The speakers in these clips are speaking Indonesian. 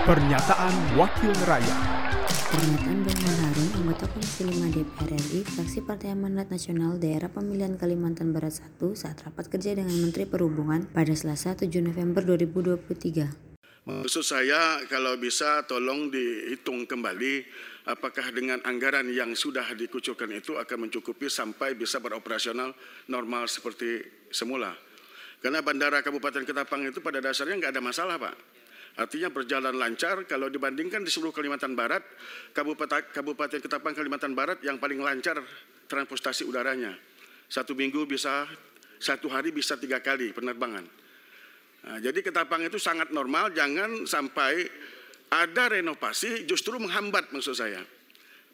Pernyataan Wakil Rakyat Pernyataan Boyman Harun, anggota Komisi 5 DPR RI, fraksi Partai Amanat Nasional Daerah Pemilihan Kalimantan Barat 1 saat rapat kerja dengan Menteri Perhubungan pada Selasa 7 November 2023. Maksud saya kalau bisa tolong dihitung kembali apakah dengan anggaran yang sudah dikucurkan itu akan mencukupi sampai bisa beroperasional normal seperti semula. Karena Bandara Kabupaten Ketapang itu pada dasarnya nggak ada masalah Pak. Artinya berjalan lancar kalau dibandingkan di seluruh Kalimantan Barat, Kabupaten, Kabupaten Ketapang Kalimantan Barat yang paling lancar transportasi udaranya. Satu minggu bisa, satu hari bisa tiga kali penerbangan. Nah, jadi Ketapang itu sangat normal, jangan sampai ada renovasi justru menghambat maksud saya.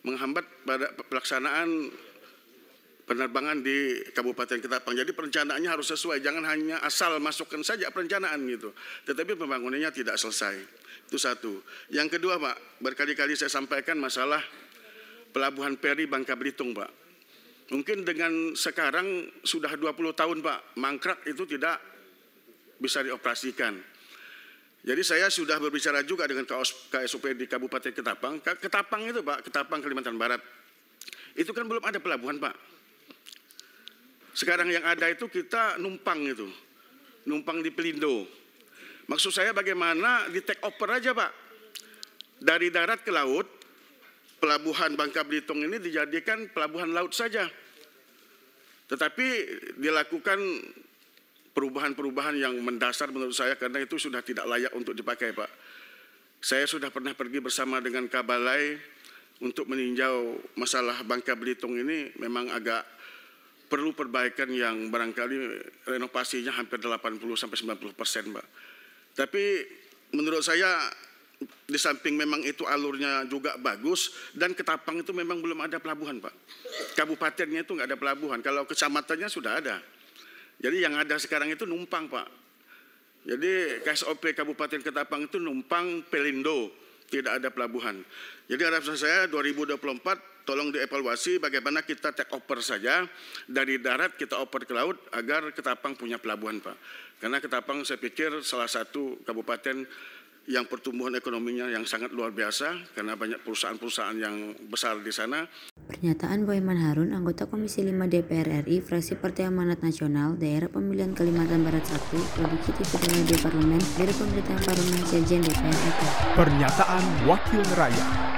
Menghambat pada pelaksanaan penerbangan di Kabupaten Ketapang. Jadi perencanaannya harus sesuai, jangan hanya asal masukkan saja perencanaan gitu. Tetapi pembangunannya tidak selesai. Itu satu. Yang kedua Pak, berkali-kali saya sampaikan masalah pelabuhan peri Bangka Belitung Pak. Mungkin dengan sekarang sudah 20 tahun Pak, mangkrak itu tidak bisa dioperasikan. Jadi saya sudah berbicara juga dengan KSUP di Kabupaten Ketapang. Ketapang itu Pak, Ketapang Kalimantan Barat. Itu kan belum ada pelabuhan Pak. Sekarang yang ada itu kita numpang itu. Numpang di Pelindo. Maksud saya bagaimana di take over aja Pak. Dari darat ke laut, pelabuhan Bangka Belitung ini dijadikan pelabuhan laut saja. Tetapi dilakukan perubahan-perubahan yang mendasar menurut saya karena itu sudah tidak layak untuk dipakai Pak. Saya sudah pernah pergi bersama dengan Kabalai untuk meninjau masalah Bangka Belitung ini memang agak perlu perbaikan yang barangkali renovasinya hampir 80 sampai 90 persen, Mbak. Tapi menurut saya di samping memang itu alurnya juga bagus dan Ketapang itu memang belum ada pelabuhan, Pak. Kabupatennya itu nggak ada pelabuhan. Kalau kecamatannya sudah ada. Jadi yang ada sekarang itu numpang, Pak. Jadi KSOP Kabupaten Ketapang itu numpang Pelindo, tidak ada pelabuhan. Jadi harapan saya 2024 tolong dievaluasi bagaimana kita take over saja dari darat kita oper ke laut agar Ketapang punya pelabuhan Pak. Karena Ketapang saya pikir salah satu kabupaten yang pertumbuhan ekonominya yang sangat luar biasa karena banyak perusahaan-perusahaan yang besar di sana. Pernyataan Boyman Harun, anggota Komisi 5 DPR RI, fraksi Partai Amanat Nasional, Daerah Pemilihan Kalimantan Barat 1, Produksi TV Radio Parlemen, dari Pemerintahan Parlemen Sekjen DPR RI. Pernyataan Wakil Rakyat